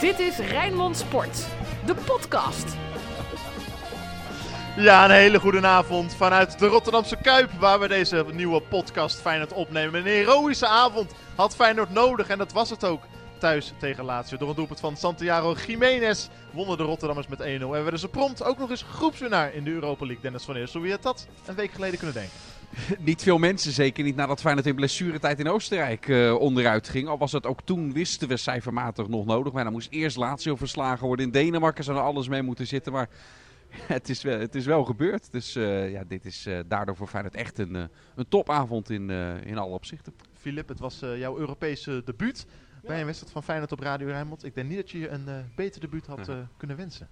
Dit is Rijnmond Sport, de podcast. Ja, een hele goede avond vanuit de Rotterdamse Kuip, waar we deze nieuwe podcast Feyenoord opnemen. Een heroïsche avond had Feyenoord nodig en dat was het ook thuis tegen Lazio. Door een doelpunt van Santiago Jiménez wonnen de Rotterdammers met 1-0 en werden ze prompt ook nog eens groepswinnaar in de Europa League. Dennis van Eersel, wie had dat een week geleden kunnen denken? niet veel mensen, zeker niet nadat Feyenoord in blessuretijd in Oostenrijk uh, onderuit ging. Al was het ook toen, wisten we cijfermatig nog nodig. Maar dan moest eerst Lazio verslagen worden. In Denemarken zou er alles mee moeten zitten. Maar het is wel, het is wel gebeurd. Dus uh, ja, dit is uh, daardoor voor Feyenoord echt een, een topavond in, in alle opzichten. Filip, het was jouw Europese debuut ja. bij een wedstrijd van Feyenoord op Radio Rijnmond. Ik denk niet dat je je een beter debuut had kunnen wensen.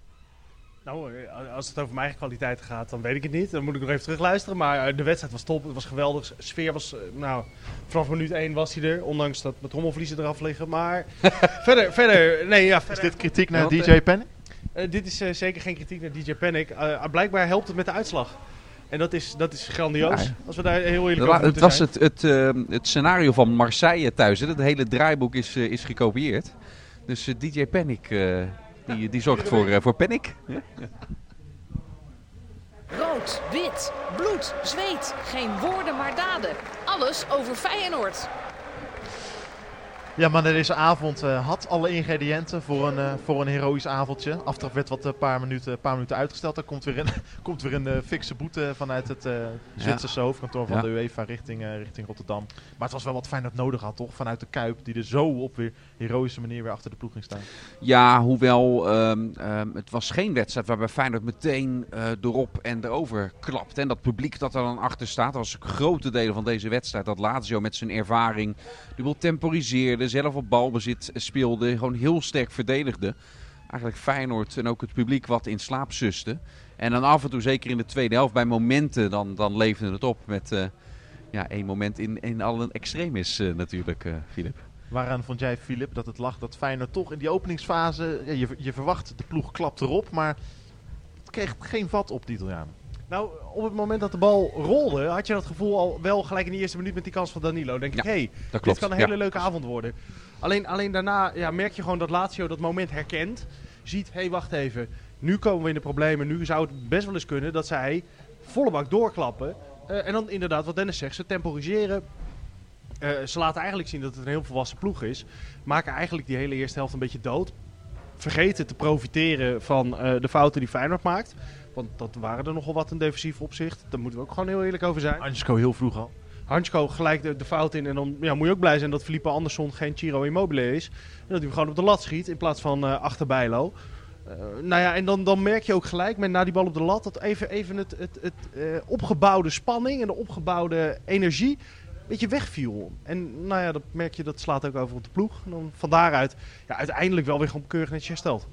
Nou, als het over mijn eigen kwaliteit gaat, dan weet ik het niet. Dan moet ik nog even terugluisteren. Maar de wedstrijd was top. Het was geweldig. De sfeer was, nou, vanaf minuut 1 was hij er. Ondanks dat mijn trommelvliezen eraf liggen. Maar verder, verder, nee, ja. Verder. Is dit kritiek naar DJ Panic? Uh, dit is uh, zeker geen kritiek naar DJ Panic. Uh, blijkbaar helpt het met de uitslag. En dat is, dat is grandioos. Ja. Als we daar heel eerlijk over Het was het, het, het, scenario van Marseille thuis. Hè. Het hele draaiboek is, is gekopieerd. Dus DJ Panic die, die zorgt voor, uh, voor panic. Rood, wit, bloed, zweet. Geen woorden maar daden. Alles over Feyenoord. Ja, maar deze avond uh, had alle ingrediënten voor een, uh, voor een heroïsch avondje. Aftrap werd wat een uh, paar, minuten, paar minuten uitgesteld. Er komt weer een, komt weer een fikse boete vanuit het Zwitserse ja. hoofdkantoor van ja. de UEFA richting, richting Rotterdam. Maar het was wel wat fijn dat nodig had, toch? Vanuit de Kuip, die er zo op weer heroïsche manier weer achter de ploeg ging staan. Ja, hoewel um, um, het was geen wedstrijd waarbij Feyenoord meteen erop en erover klapt. En dat publiek dat er dan achter staat, dat was grote delen van deze wedstrijd. Dat Lazio met zijn ervaring, die wil zelf op balbezit speelde, gewoon heel sterk verdedigde. Eigenlijk Feyenoord en ook het publiek wat in slaap suste. En dan af en toe, zeker in de tweede helft, bij momenten, dan, dan leefde het op met uh, ja, één moment in, in al een extreem is uh, natuurlijk, Filip. Waaraan vond jij, Filip, dat het lag dat Feyenoord toch in die openingsfase, je, je verwacht de ploeg klapt erop, maar het kreeg geen vat op die Italianen? Nou, op het moment dat de bal rolde, had je dat gevoel al wel gelijk in de eerste minuut met die kans van Danilo. Denk ik, hé, hey, dit kan een hele leuke avond worden. Alleen, alleen daarna ja, merk je gewoon dat Lazio dat moment herkent. Ziet, hé, hey, wacht even. Nu komen we in de problemen. Nu zou het best wel eens kunnen dat zij volle bak doorklappen. Uh, en dan inderdaad, wat Dennis zegt, ze temporiseren. Uh, ze laten eigenlijk zien dat het een heel volwassen ploeg is. Maken eigenlijk die hele eerste helft een beetje dood. Vergeten te profiteren van uh, de fouten die Feyenoord maakt. Want dat waren er nogal wat in defensief opzicht. Daar moeten we ook gewoon heel eerlijk over zijn. Hansko heel vroeg al. Hansko gelijk de, de, fout in. En dan ja, moet je ook blij zijn dat Felipe Andersson geen Chiro Immobile is. En dat hij hem gewoon op de lat schiet in plaats van uh, achter Bijlo. Uh, nou ja, en dan, dan merk je ook gelijk met na die bal op de lat... dat even, even het, het, het uh, opgebouwde spanning en de opgebouwde energie beetje wegviel. En nou ja, dat merk je, dat slaat ook over op de ploeg. En dan van daaruit ja, uiteindelijk wel weer gewoon keurig netjes hersteld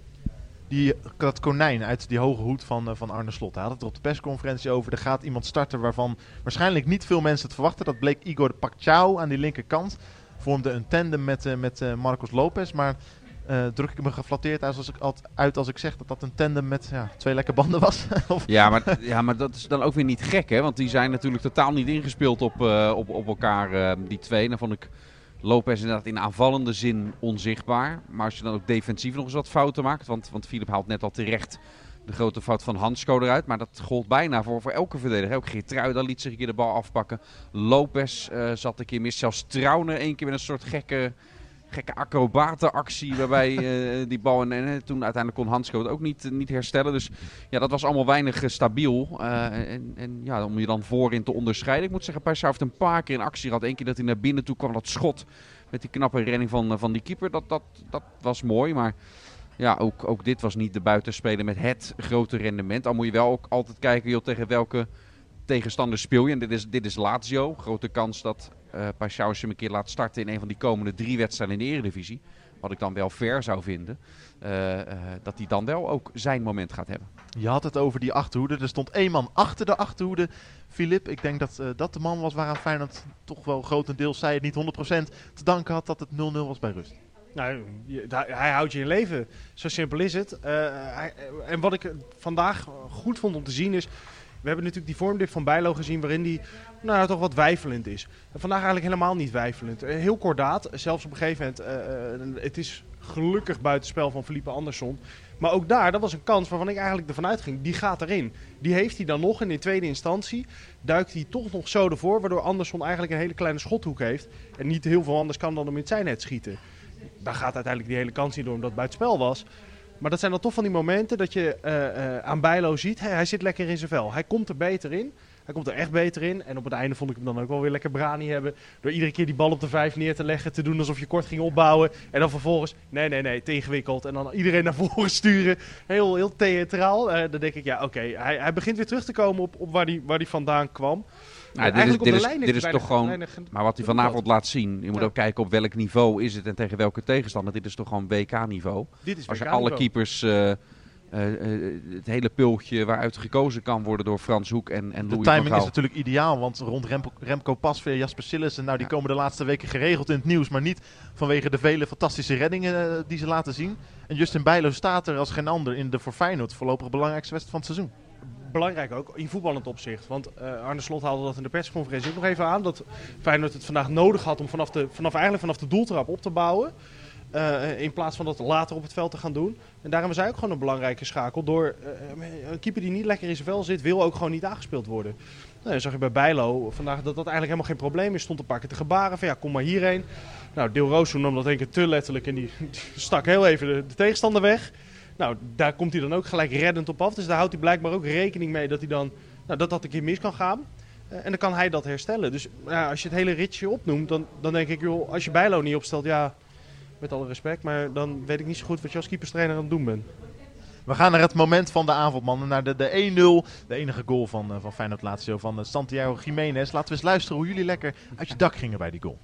die, dat konijn uit die hoge hoed van, uh, van Arne Slot. Hij had het er op de persconferentie over. Er gaat iemand starten waarvan waarschijnlijk niet veel mensen het verwachten. Dat bleek Igor Pacquiao aan die linkerkant. Vormde een tandem met, uh, met uh, Marcos Lopez. Maar druk ik me geflatteerd uit als, ik, uit als ik zeg dat dat een tandem met ja, twee lekke banden was? ja, maar, ja, maar dat is dan ook weer niet gek, hè? Want die zijn natuurlijk totaal niet ingespeeld op, op, op elkaar, die twee. Dan vond ik Lopez inderdaad in aanvallende zin onzichtbaar. Maar als je dan ook defensief nog eens wat fouten maakt. Want, want Philip haalt net al terecht de grote fout van Hansko eruit. Maar dat gold bijna voor, voor elke verdediger. Ook Geertruida liet zich een keer de bal afpakken. Lopez zat een keer mis. Zelfs Trauner één keer met een soort gekke gekke acrobatenactie waarbij uh, die bal en, en, toen uiteindelijk kon Hansko ook niet, niet herstellen. Dus ja, dat was allemaal weinig stabiel. En, en ja, om je dan voorin te onderscheiden. Ik moet zeggen, Paisa heeft een paar keer in actie gehad. Eén keer dat hij naar binnen toe kwam, dat schot met die knappe renning van, van die keeper. Dat, dat, dat was mooi, maar... Ja, ook, ook dit was niet de buitenspeler met het grote rendement. Al moet je wel ook altijd kijken joh, tegen welke tegenstander speel je. En dit is, dit is Lazio. Grote kans dat uh, Pashao hem een keer laat starten in een van die komende drie wedstrijden in de Eredivisie. Wat ik dan wel fair zou vinden. Uh, uh, dat hij dan wel ook zijn moment gaat hebben. Je had het over die achterhoede. Er stond één man achter de achterhoede. Filip, ik denk dat uh, dat de man was waaraan Feyenoord toch wel grotendeels, zei het niet 100%, te danken had dat het 0-0 was bij rust. Nou, je, hij houdt je in leven. Zo simpel is het. Hij, en wat ik vandaag goed vond om te zien is... We hebben natuurlijk die vormdip van Bijlo gezien waarin die nou, toch wat wijfelend is. Vandaag eigenlijk helemaal niet wijfelend. Uh, heel kordaat, zelfs op een gegeven moment, uh, uh, het is gelukkig buitenspel van Felipe Andersson. Maar ook daar, dat was een kans waarvan ik eigenlijk ervan uitging, die gaat erin. Die heeft hij dan nog en in tweede instantie duikt hij toch nog zo ervoor, waardoor Andersson eigenlijk een hele kleine schothoek heeft. En niet heel veel anders kan dan hem in zijn net schieten. Daar gaat uiteindelijk die hele kans niet door omdat het buitenspel was. Maar dat zijn dan toch van die momenten dat je uh, aan Bijlo ziet, hij, hij zit lekker in zijn vel. Hij komt er beter in. Hij komt er echt beter in. En op het einde vond ik hem dan ook wel weer lekker brani hebben. Door iedere keer die bal op de vijf neer te leggen. Te doen alsof je kort ging opbouwen. En dan vervolgens, nee, nee, nee, te ingewikkeld. En dan iedereen naar voren sturen. Heel, heel theatraal. Uh, dan denk ik, ja, oké. Hij, hij begint weer terug te komen op, op waar hij waar die vandaan kwam. Nou, dit is, dit is, dit is toch gewoon. Maar wat hij vanavond laat zien. Je moet ook kijken op welk niveau is het en tegen welke tegenstander. Dit is toch gewoon WK-niveau. Als je alle keepers. Uh, uh, het hele pultje waaruit gekozen kan worden door Frans Hoek en, en De timing is natuurlijk ideaal, want rond Remco, Remco Pasveer, Jasper Sillissen, nou die komen de laatste weken geregeld in het nieuws, maar niet vanwege de vele fantastische reddingen die ze laten zien. En Justin Bijlo staat er als geen ander in de voor Feyenoord voorlopig belangrijkste wedstrijd van het seizoen belangrijk ook in voetballend opzicht. Want uh, Arne Slot haalde dat in de persconferentie ook nog even aan. Dat Feyenoord het vandaag nodig had om vanaf, de, vanaf, eigenlijk vanaf de doeltrap op te bouwen. Uh, in plaats van dat later op het veld te gaan doen. En daarom is hij ook gewoon een belangrijke schakel. Door uh, een keeper die niet lekker in zijn vel zit, wil ook gewoon niet aangespeeld worden. Nou, zag je bij Bijlo vandaag dat dat eigenlijk helemaal geen probleem is. Stond paar keer te gebaren van ja, kom maar hierheen. Nou, Deel Roos nam dat denk ik te letterlijk en die, stak heel even de tegenstander weg. Nou, daar komt hij dan ook gelijk reddend op af. Dus daar houdt hij blijkbaar ook rekening mee dat hij dan, nou, dat dat een keer mis kan gaan. Uh, en dan kan hij dat herstellen. Dus als je het hele ritje opnoemt, dan, dan denk ik, joh, als je Bijlo niet opstelt, ja, met alle respect. Maar dan weet ik niet zo goed wat je als keeperstrainer aan het doen bent. We gaan naar het moment van de avond, mannen. Naar de, de 1-0. De enige goal van, uh, van Feyenoord Lazio van uh, Santiago Jiménez. Laten we eens luisteren hoe jullie lekker uit je dak gingen bij die goal.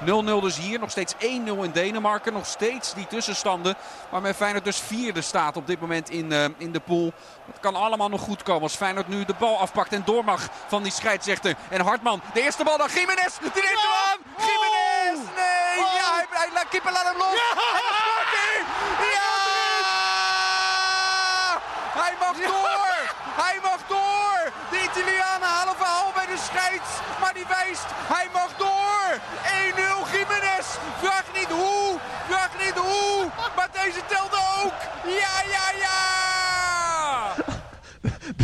0-0 dus hier. Nog steeds 1-0 in Denemarken. Nog steeds die tussenstanden. Waarmee Feyenoord dus vierde staat op dit moment in, uh, in de pool. Het kan allemaal nog goed komen als Feyenoord nu de bal afpakt en door mag van die scheidsrechter. En Hartman, de eerste bal dan Jiménez. Die neemt hem aan. Jiménez! Nee! Oh. Ja, hij, hij, hij, laat hem los. Ja! En dan scoort hij! Ja! Hij mag door! Hij mag door! De Italianen halen verhaal bij de scheids. Maar die wijst, hij mag door! 1-0 Jiménez! Vraag niet hoe! Vraag niet hoe! Maar deze telde ook! Ja, ja, ja!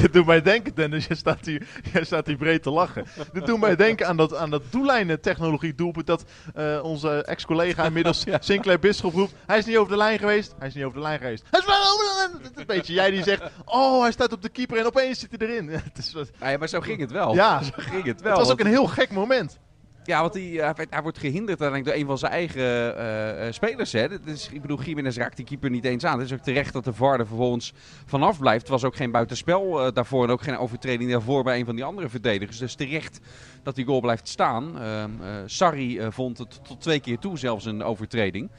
Dit doet mij denken, Dennis. Je staat hier, staat hier breed te lachen. Dit doet mij denken aan dat, aan dat doellijnen-technologie doelpunt. Dat uh, onze ex-collega inmiddels ja. Sinclair Bisschop roept. Hij is niet over de lijn geweest. Hij is niet over de lijn geweest. Hij is wel over de lijn. Een beetje jij die zegt. Oh, hij staat op de keeper en opeens zit hij erin. het is ja, maar zo ging het wel. Ja, zo ging het wel. Het was ook een heel gek moment. Ja, want hij, uh, hij, wordt gehinderd door een van zijn eigen uh, spelers. Hè. Dus, ik bedoel, Jiménez raakt die keeper niet eens aan. Het is ook terecht dat de VAR er vervolgens vanaf blijft. Was ook geen buitenspel uh, daarvoor en ook geen overtreding daarvoor bij een van die andere verdedigers. Dus terecht dat die goal blijft staan. Ehm, Sarri vond het tot twee keer toe zelfs een overtreding.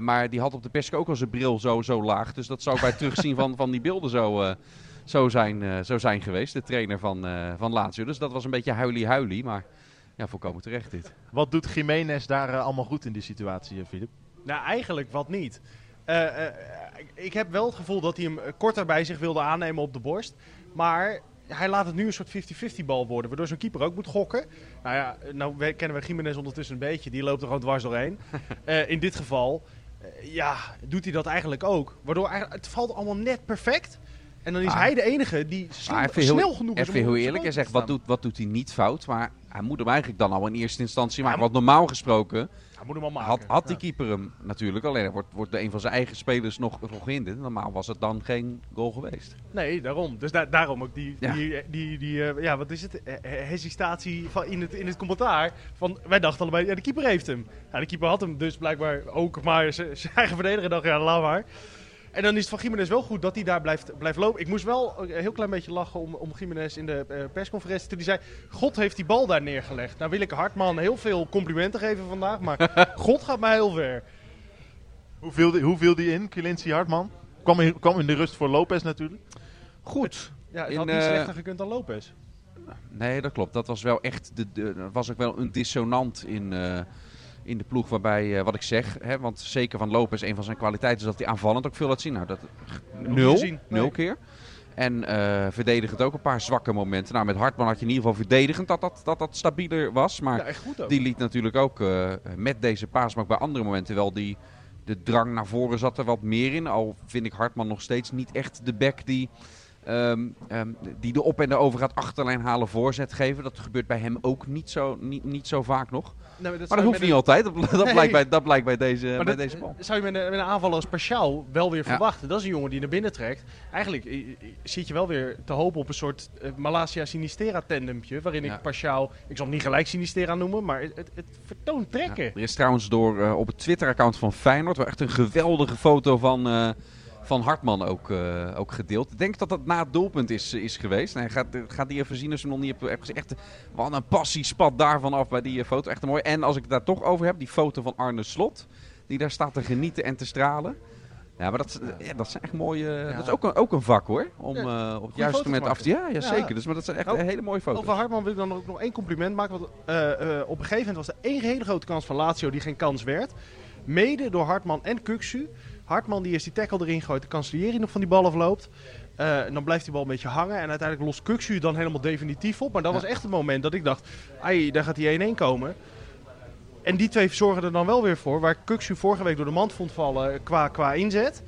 maar die had op de persk ook al zijn bril zo, zo laag. Dus dat zou bij het terugzien van, van die beelden zo, zo, zijn, zo zijn geweest. De trainer van, van Lazio. Dus dat was een beetje huilie-huilie. Maar ja, volkomen terecht dit. Wat doet Jiménez daar uh, allemaal goed in die situatie, Filip? Nou, eigenlijk wat niet. Uh, uh, ik heb wel het gevoel dat hij hem korter bij zich wilde aannemen op de borst. Maar hij laat het nu een soort 50-50 bal worden, waardoor zo'n keeper ook moet gokken. Nou ja, nou kennen we Jiménez ondertussen een beetje. Die loopt er gewoon dwars doorheen. in dit geval, ja, doet hij dat eigenlijk ook. Waardoor het valt allemaal net perfect. En dan is ah. hij de enige die snel, snel genoeg is. Even heel eerlijk, hij zegt wat doet, wat doet hij niet fout. Maar hij moet hem eigenlijk dan al in eerste instantie maken. Want normaal gesproken had, had die keeper hem natuurlijk. Alleen wordt, wordt een van zijn eigen spelers nog, nog gehinderd. Normaal was het dan geen goal geweest. Nee, daarom. Dus da daarom ook die, ja. die, die, die uh, ja, wat is het? hesitatie van in, het, in het commentaar. Van, wij dachten allebei, ja, de keeper heeft hem. Ja, de keeper had hem dus blijkbaar ook. Maar zijn eigen verdediger dacht, ja, laat maar. En dan is het van Jiménez wel goed dat hij daar blijft, blijft lopen. Ik moest wel een heel klein beetje lachen om, om Jiménez in de uh, persconferentie. Toen hij zei, God heeft die bal daar neergelegd. Nou wil ik Hartman heel veel complimenten geven vandaag, maar God gaat mij heel ver. Hoe viel die, hoe viel die in, Kilinci Hartman? Kwam in, kwam in de rust voor Lopez natuurlijk. Goed. Ja, het in, had niet uh, slechter gekund dan Lopez. Nee, dat klopt. Dat was wel echt, de, de, was ook wel een dissonant in... Uh, in de ploeg waarbij, uh, wat ik zeg, hè, want zeker van Lopez, een van zijn kwaliteiten is dat hij aanvallend ook veel laat zien. Nou, dat nul, nul keer. En uh, verdedigend ook een paar zwakke momenten. Nou, met Hartman had je in ieder geval verdedigend dat dat, dat, dat stabieler was. Maar ja, die liet natuurlijk ook uh, met deze paas, maar ook bij andere momenten wel die, de drang naar voren zat er wat meer in. Al vind ik Hartman nog steeds niet echt de back die Um, um, die de op en de over gaat achterlijn halen, voorzet geven. Dat gebeurt bij hem ook niet zo, niet, niet zo vaak nog. Maar dat, maar dat hoeft niet altijd. Dat, dat, blijkt bij, dat blijkt bij deze, bij dat, deze bal. Zou je met een, met een aanvaller als Speciaal wel weer verwachten. Dat is een jongen die naar binnen trekt. Eigenlijk uh, zit je wel weer te hopen op een soort Malasia Sinistera tandempje. Waarin ik Speciaal, ik zal hem niet gelijk Sinistera noemen, maar het, het, het vertoont trekken. er is trouwens door uh, op het Twitter-account van Feyenoord wel echt een geweldige foto van van Hartman ook, uh, ook gedeeld. Ik denk dat dat na het doelpunt is, is geweest. Nee, gaat, gaat die even zien als je nog niet hebt, gezien. Echt, wat een passie spat daarvan af bij die foto. Echt mooi. En als ik het daar toch over heb, die foto van Arne Slot. Die daar staat te genieten en te stralen. Ja, maar dat, ja, dat zijn echt mooie. Ja. Dat is ook een, ook een vak hoor. Om ja, uh, op het juiste moment af te. Ja, ja, zeker. Dus, maar dat zijn echt oh, hele mooie foto's. Over Hartman wil ik dan ook nog één compliment maken. Want uh, uh, op een gegeven moment was er één hele grote kans van Lazio die geen kans werd. Mede door Hartman en Kuksu. Hartman die is die tackle erin gooit. De kanselier nog van die bal afloopt. Uh, en dan blijft die bal een beetje hangen. En uiteindelijk lost Kuksu dan helemaal definitief op. Maar dat was echt het moment dat ik dacht, ai, daar gaat die 1-1 komen. En die twee zorgen er dan wel weer voor. Waar Kuksu vorige week door de mand vond vallen qua, qua inzet.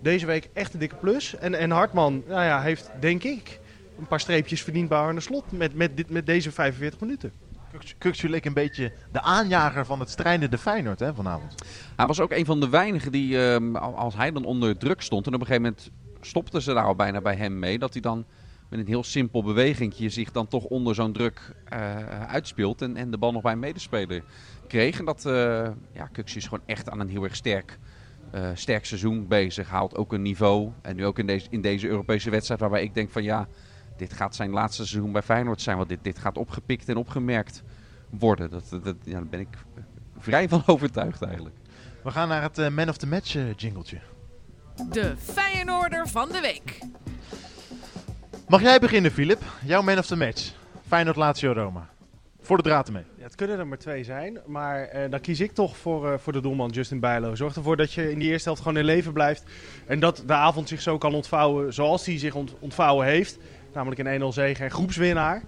Deze week echt een dikke plus. En, en Hartman nou ja, heeft, denk ik, een paar streepjes verdiend bij Arne Slot met, met, dit, met deze 45 minuten. Kuksu leek een beetje de aanjager van het strijdende Feyenoord hè, vanavond. Hij was ook een van de weinigen die, ehm, als hij dan onder druk stond... en op een gegeven moment stopten ze daar al bijna bij hem mee... dat hij dan met een heel simpel bewegingje zich dan toch onder zo'n druk uh, uitspeelt... En, en de bal nog bij een medespeler kreeg. En dat, uh, ja, Kuksu is gewoon echt aan een heel erg sterk... Uh, sterk seizoen bezig. Haalt ook een niveau. En nu ook in deze, in deze Europese wedstrijd waarbij ik denk van ja, dit gaat zijn laatste seizoen bij Feyenoord zijn. Want dit, dit gaat opgepikt en opgemerkt worden. Dat, dat, ja, daar ben ik vrij van overtuigd eigenlijk. We gaan naar het uh, Man of the Match uh, jingletje. De Feyenoorder van de week. Mag jij beginnen, Filip? Jouw Man of the Match. Feyenoord Lazio Roma. Voor de draad ermee. Ja, het kunnen er maar twee zijn. Maar uh, dan kies ik toch voor, uh, voor de doelman Justin Bijlo. Zorg ervoor dat je in die eerste helft gewoon in leven blijft. En dat de avond zich zo kan ontvouwen zoals hij zich ont ontvouwen heeft. Namelijk een 1-0 zege en groepswinnaar.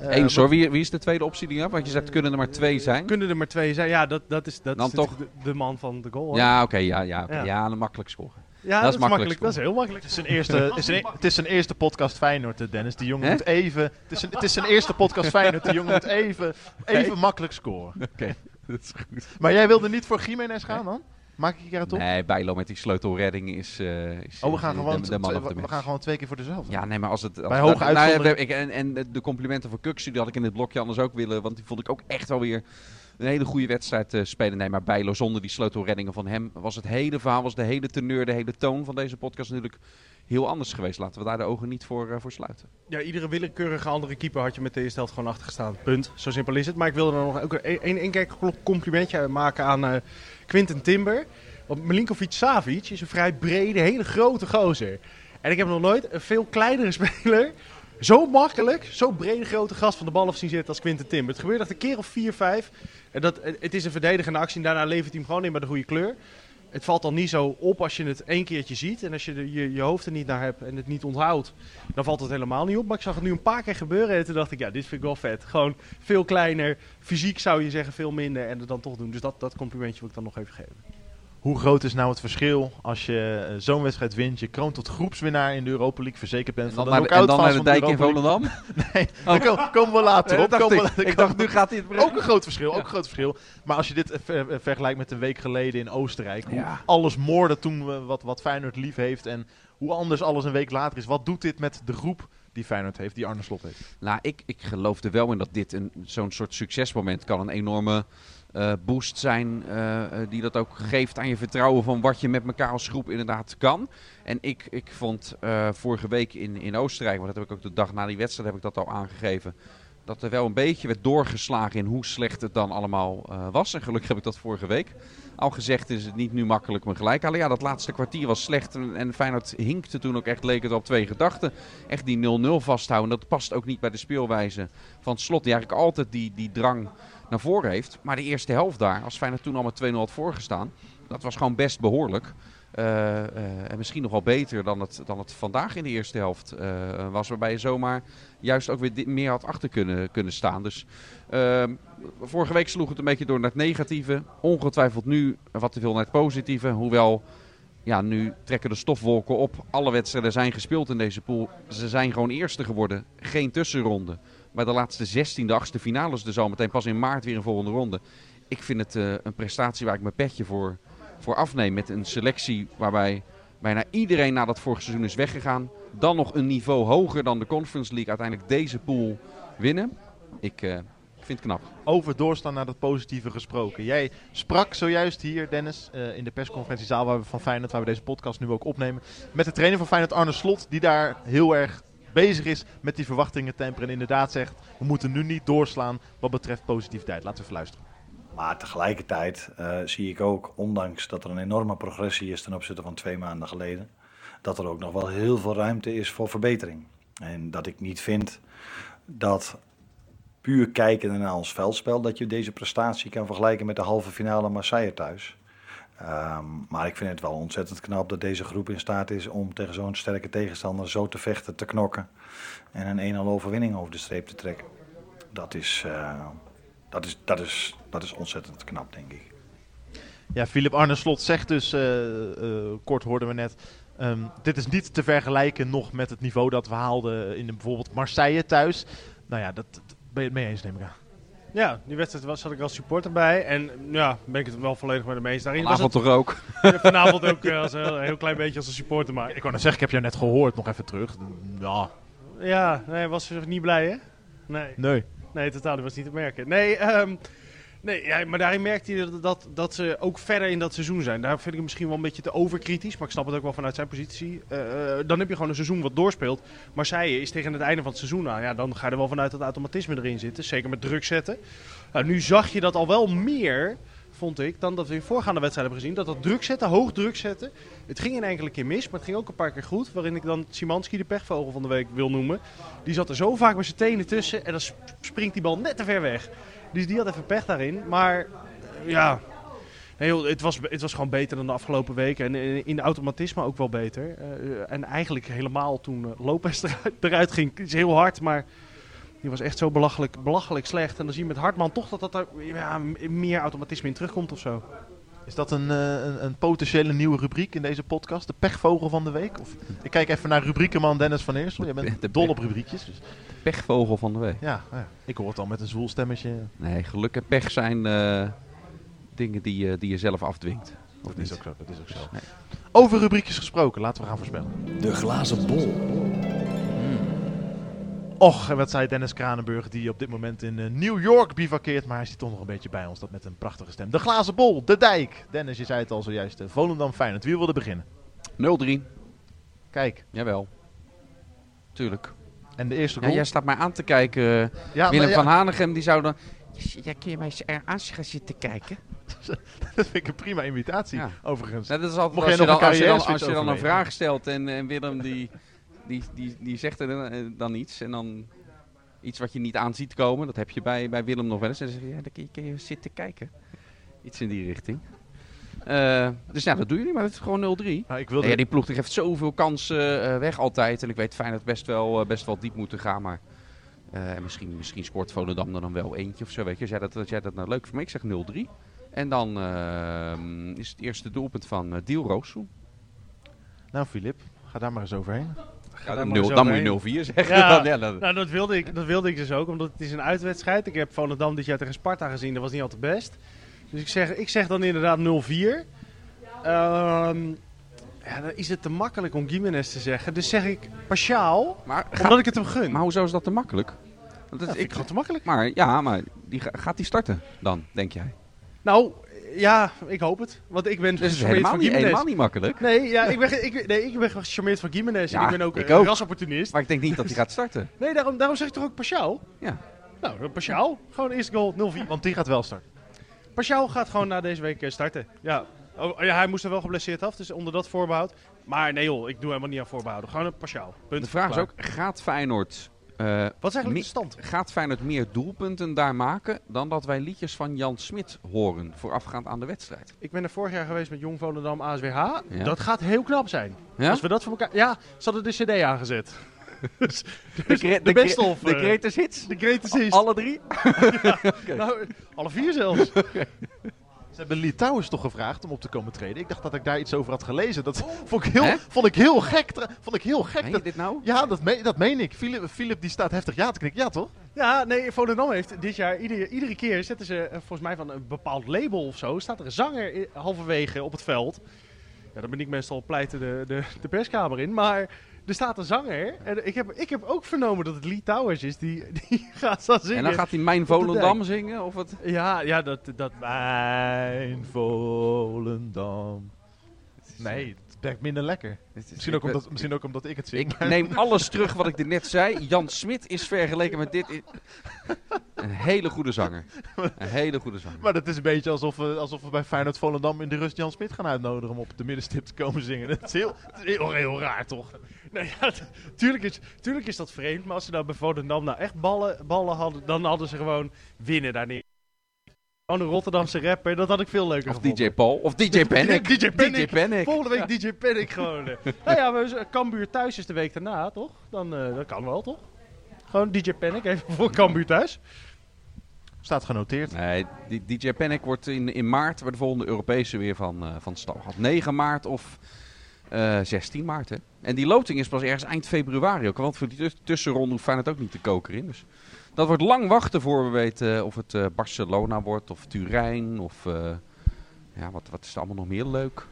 Uh, Eens hoor, wie, wie, is de tweede optie die je hebt? Want je zegt, kunnen er maar twee zijn? Kunnen er maar twee zijn, ja, dat, dat is, dat is toch... de, de, man van de goal. Hoor. Ja, oké, ja, ja, ja. ja, een makkelijk scoren. Ja, dat, is makkelijk. Dat is heel makkelijk. Het is zijn eerste, is een, het is zijn eerste podcast Feyenoord, eh, Dennis. Die jongen moet even... Het is, een, het is zijn eerste podcast Feyenoord. Die jongen moet even, even makkelijk scoren. Oké, dat is goed. Maar jij wilde niet voor Jiménez gaan dan? Maak ik er op? Nee, Bijlo met die sleutelredding is, uh, is Oh, we gaan, gewoon de, de we, we gaan gewoon twee keer voor dezelfde. Ja, nee, maar als het... Als Bij hoge uitzondering... Nou, ik, en, en de complimenten voor Kuxu, die had ik in het blokje anders ook willen. Want die vond ik ook echt wel weer een hele goede wedstrijd uh, spelen. Nee, maar Bijlo zonder die sleutelreddingen van hem was het hele verhaal, was de hele teneur, de hele toon van deze podcast natuurlijk heel anders geweest. Laten we daar de ogen niet voor, uh, voor sluiten. Ja, iedere willekeurige andere keeper had je met deze stelt gewoon achtergestaan. Punt. Zo simpel is het. Maar ik wilde er nog ook een, een, complimentje maken aan uh, Quinten Timber. Want Milinkovic Savic is een vrij brede, hele grote gozer. En ik heb nog nooit een veel kleinere speler zo makkelijk, zo brede grote gast van de bal af zien zitten als Quinten Timber. Het gebeurt echt een keer of vier, vijf. En dat, het is een verdedigende actie en daarna levert hij hem gewoon in met de goede kleur. Het valt dan niet zo op als je het één keertje ziet. En als je je, je hoofd er niet naar hebt en het niet onthoudt, dan valt het helemaal niet op. Maar ik zag het nu een paar keer gebeuren en toen dacht ik, ja, dit vind ik wel vet. Gewoon veel kleiner, fysiek zou je zeggen veel minder en het dan toch doen. Dus dat, dat complimentje wil ik dan nog even geven. Hoe groot is nou het verschil als je eh, zo'n wedstrijd wint, je kroont tot groepswinnaar in de Europa League, verzekerd bent van de knockout En dan naar de dijk in Volendam? nee, oh. daar komen we later op. Dacht ik. ik dacht, nu gaat hij het Ook een groot verschil, ook een groot verschil. Maar als je dit vergelijkt met een week geleden in Oostenrijk, hoe alles moorde toen wat, wat Feyenoord lief heeft en hoe anders alles een week later is. Wat doet dit met de groep die Feyenoord heeft, die Arne Slot heeft? Nou, ik, ik geloof er wel in dat dit zo'n soort succesmoment kan een enorme uh, boost zijn uh, die dat ook geeft aan je vertrouwen van wat je met elkaar als groep inderdaad kan. En ik, ik vond vorige week in, in Oostenrijk, want dat heb ik ook de dag na die wedstrijd heb ik dat al aangegeven, dat er wel een beetje werd doorgeslagen in hoe slecht het dan allemaal was. En gelukkig heb ik dat vorige week al gezegd, is het niet nu makkelijk me gelijk. Ja, dat laatste kwartier was slecht en, en Feyenoord hinkte toen ook echt, leek het op twee gedachten. Echt die 0-0 vasthouden, dat past ook niet bij de speelwijze van Slot. Die eigenlijk altijd die, die drang naar voren heeft. Maar de eerste helft daar, als Feyenoord toen al met 2-0 had voorgestaan, dat was gewoon best behoorlijk. en misschien nog wel beter dan het, dan het vandaag in de eerste helft was. Waarbij je zomaar juist ook weer meer had achter kunnen, kunnen staan. Dus ehm, vorige week sloeg het een beetje door naar het negatieve. Ongetwijfeld nu wat te veel naar het positieve. Hoewel ja, nu trekken de stofwolken op. Alle wedstrijden zijn gespeeld in deze pool. Ze zijn gewoon eerste geworden. Geen tussenronde. Maar de laatste 16e, achtste finales dus al meteen pas in maart weer een volgende ronde. Ik vind het uh, een prestatie waar ik mijn petje voor, voor afneem. Met een selectie waarbij bijna iedereen na dat vorige seizoen is weggegaan. Dan nog een niveau hoger dan de Conference League. Uiteindelijk deze pool winnen. Ik, uh, vind het knap. Over doorstaan naar dat positieve gesproken. Jij sprak zojuist hier, Dennis, uh, in de persconferentiezaal waar we van Feyenoord, waar we deze podcast nu ook opnemen, met de trainer van Feyenoord, Arne Slot, die daar heel erg bezig is met die verwachtingen temperen. En inderdaad zegt, we moeten nu niet doorslaan wat betreft positiviteit. Laten we even luisteren. Maar tegelijkertijd uh, zie ik ook, ondanks dat er een enorme progressie is ten opzichte van twee maanden geleden, dat er ook nog wel heel veel ruimte is voor verbetering. En dat ik niet vind dat puur kijken naar ons veldspel, dat je deze prestatie kan vergelijken met de halve finale Marseille thuis. Um, maar ik vind het wel ontzettend knap dat deze groep in staat is om tegen zo'n sterke tegenstander zo te vechten, te knokken en een 1-0 overwinning over de streep te trekken. Dat is, uh, dat, is, dat, is, dat is ontzettend knap, denk ik. Ja, Philip Arne Slot zegt dus, uh, uh, kort hoorden we net, um, dit is niet te vergelijken nog met het niveau dat we haalden in bijvoorbeeld Marseille thuis. Nou ja, dat, ben je het mee eens, neem ik aan. Ja, die wedstrijd was, zat ik als supporter bij. En ja, ben ik het wel volledig met de eens. Daarin vanavond toch ook? Vanavond ook uh, als een heel, klein beetje als een supporter. Maar ik wou net zeggen, ik heb jou net gehoord, nog even terug. Ja, ja nee, was niet blij hè? Nee. Nee. Nee, totaal, dat was niet te merken. Nee, um, Nee, ja, maar daarin merkt hij dat, dat, dat, ze ook verder in dat seizoen zijn. Daar vind ik hem misschien wel een beetje te overkritisch. Maar ik snap het ook wel vanuit zijn positie. Uh, dan heb je gewoon een seizoen wat doorspeelt. Marseille is tegen het einde van het seizoen aan. Ja, dan ga je er wel vanuit dat automatisme erin zitten. Zeker met druk zetten. Uh, nu zag je dat al wel meer, vond ik, dan dat we in voorgaande wedstrijden hebben gezien. Dat dat druk zetten, hoog druk zetten. Het ging een enkele keer mis, maar het ging ook een paar keer goed. Waarin ik dan Simanski, de pechvogel van de week, wil noemen. Die zat er zo vaak met zijn tenen tussen. En dan springt die bal net te ver weg. Dus die had even pech daarin. Maar eh, ja, nee, het, was, het was gewoon beter dan de afgelopen weken. En eh, in de automatisme ook wel beter. Uh, en eigenlijk helemaal toen Lopez eruit, eruit ging. Het is heel hard, maar die was echt zo belachelijk, belachelijk slecht. En dan zie je met Hartman toch dat, dat er ja, meer automatisme in terugkomt of zo. Is dat een, een, een, potentiële nieuwe rubriek in deze podcast? De pechvogel van de week? Of, ik kijk even naar rubriekenman Dennis van Eersel. Je bent de dol op rubriekjes. Dus pechvogel van de week. Ja, ja, ik hoor het al met een zwoel stemmetje. Nee, geluk en pech zijn uh, dingen die, uh, die je zelf afdwingt. Of dat, is ook zo, dat is ook zo. Nee. Over rubriekjes gesproken, laten we gaan voorspellen. De glazen bol. Och, en wat zei Dennis Kranenburg, die op dit moment in uh, New York bivakkeert. Maar hij zit toch nog een beetje bij ons, dat met een prachtige stem. De glazen bol, de dijk. Dennis, je zei het al zojuist. Volendam Feyenoord, wie wilde beginnen? 0-3. Kijk. Jawel. Tuurlijk. En de eerste goal? Ja, jij staat mij aan te kijken. Ja, Willem van Hanegem die zou dan... Ja, kun je mij eens aan gaan zitten kijken? dat vind ik een prima invitatie, overigens. dat is altijd als, je dan, als, je dan, als je dan een vraag stelt en, en Willem die, die, die, die zegt er eh, dan iets en dan iets wat je niet aan ziet komen. Dat heb je bij, bij Willem nog wel eens. En dan zeg je, ja, dan kun je, kun je zitten kijken. Iets in die richting. Uh, dus ja, dat doen jullie, maar het is gewoon 0-3. Nou, ik wilde... ja, die ploeg heeft zoveel kansen uh, weg altijd. En ik weet fijn dat best wel, uh, best wel diep moeten gaan. Maar misschien, misschien scoort Volendam er dan wel eentje of zo. Weet je. Als jij dat, als jij dat nou leuk voor Ik zeg 0-3. En dan is het eerste doelpunt van Diel Roosu. Nou, Filip, ga daar maar eens overheen. Ja, dan, nul, dan moet je 0-4 zeggen. Ja. Nou, dat wilde, ik, dat wilde ik dus ook, omdat het is een uitwedstrijd. Ik heb Volendam dit jaar tegen Sparta gezien, dat was niet altijd best. Dus ik zeg, ik zeg dan inderdaad 0-4. Um, ehm, ja, dan is het te makkelijk om Gimenez te zeggen. Dus zeg ik Paschaal, maar omdat ik het hem gun. Maar hoezo is dat te makkelijk? Dat is, ik gewoon te makkelijk. Maar ja, maar die, gaat die starten dan, denk jij? Nou, ja, ik hoop het. Want ik ben dus is helemaal van niet, helemaal niet makkelijk. Nee, ja, ik ben, ik, nee, ik ben gecharmeerd van Gimenez. Ja, en ik ben ook een rasopportunist. Maar ik denk niet dat hij gaat starten. Nee, daarom, daarom zeg ik toch ook Paschaal? Ja. Nou, Paschaal. Gewoon eerste goal 0-4. Want die gaat wel starten. Pashao gaat gewoon na deze week eh, starten. Ja. Oh, ja, hij moest er wel geblesseerd af, dus onder dat voorbehoud. Maar nee joh, ik doe helemaal niet aan voorbehouden. Gewoon een Pashao. De vraag is ook, gaat Feyenoord Wat is eigenlijk de stand? Gaat Feyenoord meer doelpunten daar maken dan dat wij liedjes van Jan Smit horen voorafgaand aan de wedstrijd? Ik ben er vorig jaar geweest met Jong Volendam ASWH. Dat gaat heel knap zijn. Ja? Als we dat voor elkaar... Ja, ze hadden de cd aangezet. dus, de, de, de, best of, de greatest hits? De greatest hits. Alle drie? ja, nou, alle vier zelfs. Ze hebben Lee Towers toch gevraagd om op te komen treden. Ik dacht dat ik daar iets over had gelezen. Dat vond, ik heel, vond ik heel gek. Vond ik heel gek. Meen je dit nou? Ja, dat, me, dat meen ik. Philip, Philip die staat heftig ja te knikken. Ja, toch? Ja, nee, Volendam heeft dit jaar, iedere, iedere keer zetten ze eh, volgens mij van een bepaald label of zo. Staat er een zanger halverwege op het veld. Ja, dan ben ik meestal pleiten de, de, de perskamer in. Maar er staat een zanger. En ik heb, ik heb ook vernomen dat het Lee Towers is. Die, die gaat dan zingen. En dan gaat hij Mijn Volendam zingen? Of wat? Ja, ja dat, dat Mijn Volendam. Nee, het werkt minder lekker. Misschien ook, omdat, misschien ook omdat ik het zing. Ik neem alles terug wat ik er net zei. Jan Smit is vergeleken met dit... Een hele goede zanger. Een hele goede zanger. Maar dat is een beetje alsof we, alsof we bij Feyenoord Volendam in de rust Jan Smit gaan uitnodigen om op de middenstip te komen zingen. Dat is heel, heel, heel, raar, toch? Nou ja, tuurlijk is, tuurlijk is dat vreemd. Maar als ze nou bij Volendam nou echt ballen, ballen hadden, dan hadden ze gewoon winnen daar neer. Gewoon een Rotterdamse rapper, dat had ik veel leuker Of DJ Paul, of DJ Panic. DJ Panic. DJ Panic. Volgende week DJ Panic gewoon. nou ja, Cambuur thuis is de week daarna, toch? Dan, uh, dat kan wel, toch? Gewoon DJ Panic, even voor Cambuur thuis. Staat genoteerd. Nee, DJ Panic wordt in, in maart bij de volgende Europese weer van, uh, van stal gehad. 9 maart of uh, eh, 16 maart, hè. En die loting is pas ergens eind februari ook. Want voor die tussenronde hoeft het ook niet te koken in. Dus dat wordt lang wachten voor we weten of het uh, Barcelona wordt of Turijn of... Uh, ja, wat, wat is er allemaal nog meer leuk?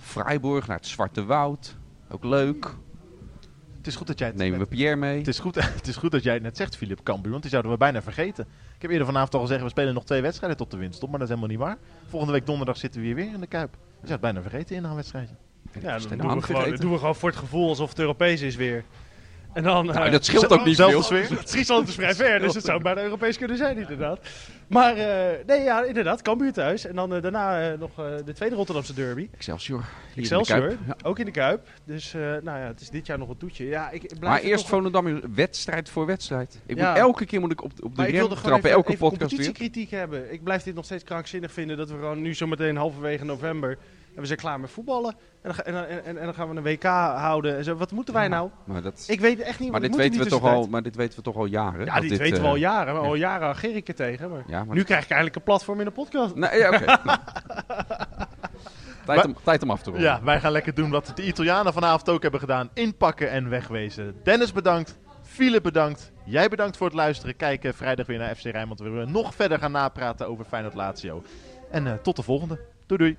Freiburg naar het Zwarte Woud. Ook leuk. Het is goed dat jij het Nemen we Pierre mee. Het is goed, het is goed dat jij het net zegt, Filip Cambuur. Want die zouden we bijna vergeten. Ik heb eerder vanavond al gezegd, we spelen nog twee wedstrijden tot de winst op. Maar dat is helemaal niet waar. Volgende week donderdag zitten we hier weer in de Kuip. Je zou het bijna vergeten in een wedstrijdje. Ja, dan doen we, gewoon, doen we gewoon voor het gevoel alsof het Europees is weer. En dan, nou, dat scheelt ook niet veel. Friesland is vrij ver, dus het zou bijna Europees kunnen zijn inderdaad. Maar uh, nee, ja, inderdaad, Cambuur thuis. En dan uh, daarna nog de tweede Rotterdamse derby. Excelsior. Excelsior, ook in de Kuip. Dus nou ja, het is dit jaar nog een toetje. Ja, ik blijf maar eerst Volendam wedstrijd voor wedstrijd. Ik moet, elke keer moet ik op, op de rem trappen, elke podcast weer. kritiek hebben. Ik blijf dit nog steeds krankzinnig vinden dat we gewoon nu zometeen halverwege november en we zijn klaar met voetballen. En dan, en, en, en dan gaan we een WK houden. En zo. Wat moeten wij nou? maar dat... Ik weet echt niet maar dit weten we toch al, Maar dit weten we toch al jaren? Ja, dit, dit weten we al eh, jaren. Al jaren ageer ik er tegen. Maar, ja, maar nu krijg ik eigenlijk een platform in de podcast. Nee, ja, oké. tijd, om, tijd om af te ronden. Ja, wij gaan lekker doen wat de Italianen vanavond ook hebben gedaan. Inpakken en wegwezen. Dennis bedankt. Philip bedankt. Jij bedankt voor het luisteren. Kijken vrijdag weer naar FC Rijnmond. We nog verder gaan napraten over Feyenoord Lazio. En uh, tot de volgende. Doei doei.